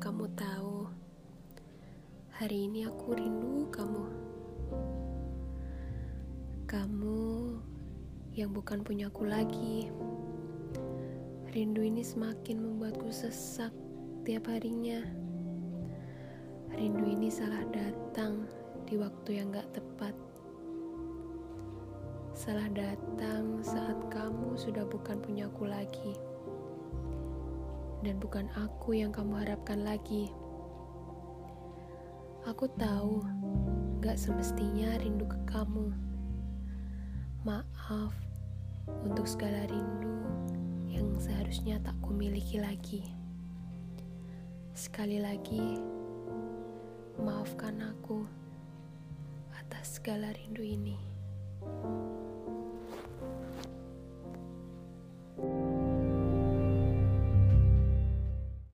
kamu tahu, hari ini aku rindu kamu. Kamu yang bukan punyaku lagi. Rindu ini semakin membuatku sesak tiap harinya. Rindu ini salah datang di waktu yang gak tepat. Salah datang saat kamu sudah bukan punyaku lagi dan bukan aku yang kamu harapkan lagi. Aku tahu gak semestinya rindu ke kamu. Maaf untuk segala rindu yang seharusnya tak kumiliki lagi. Sekali lagi, maafkan aku atas segala rindu ini.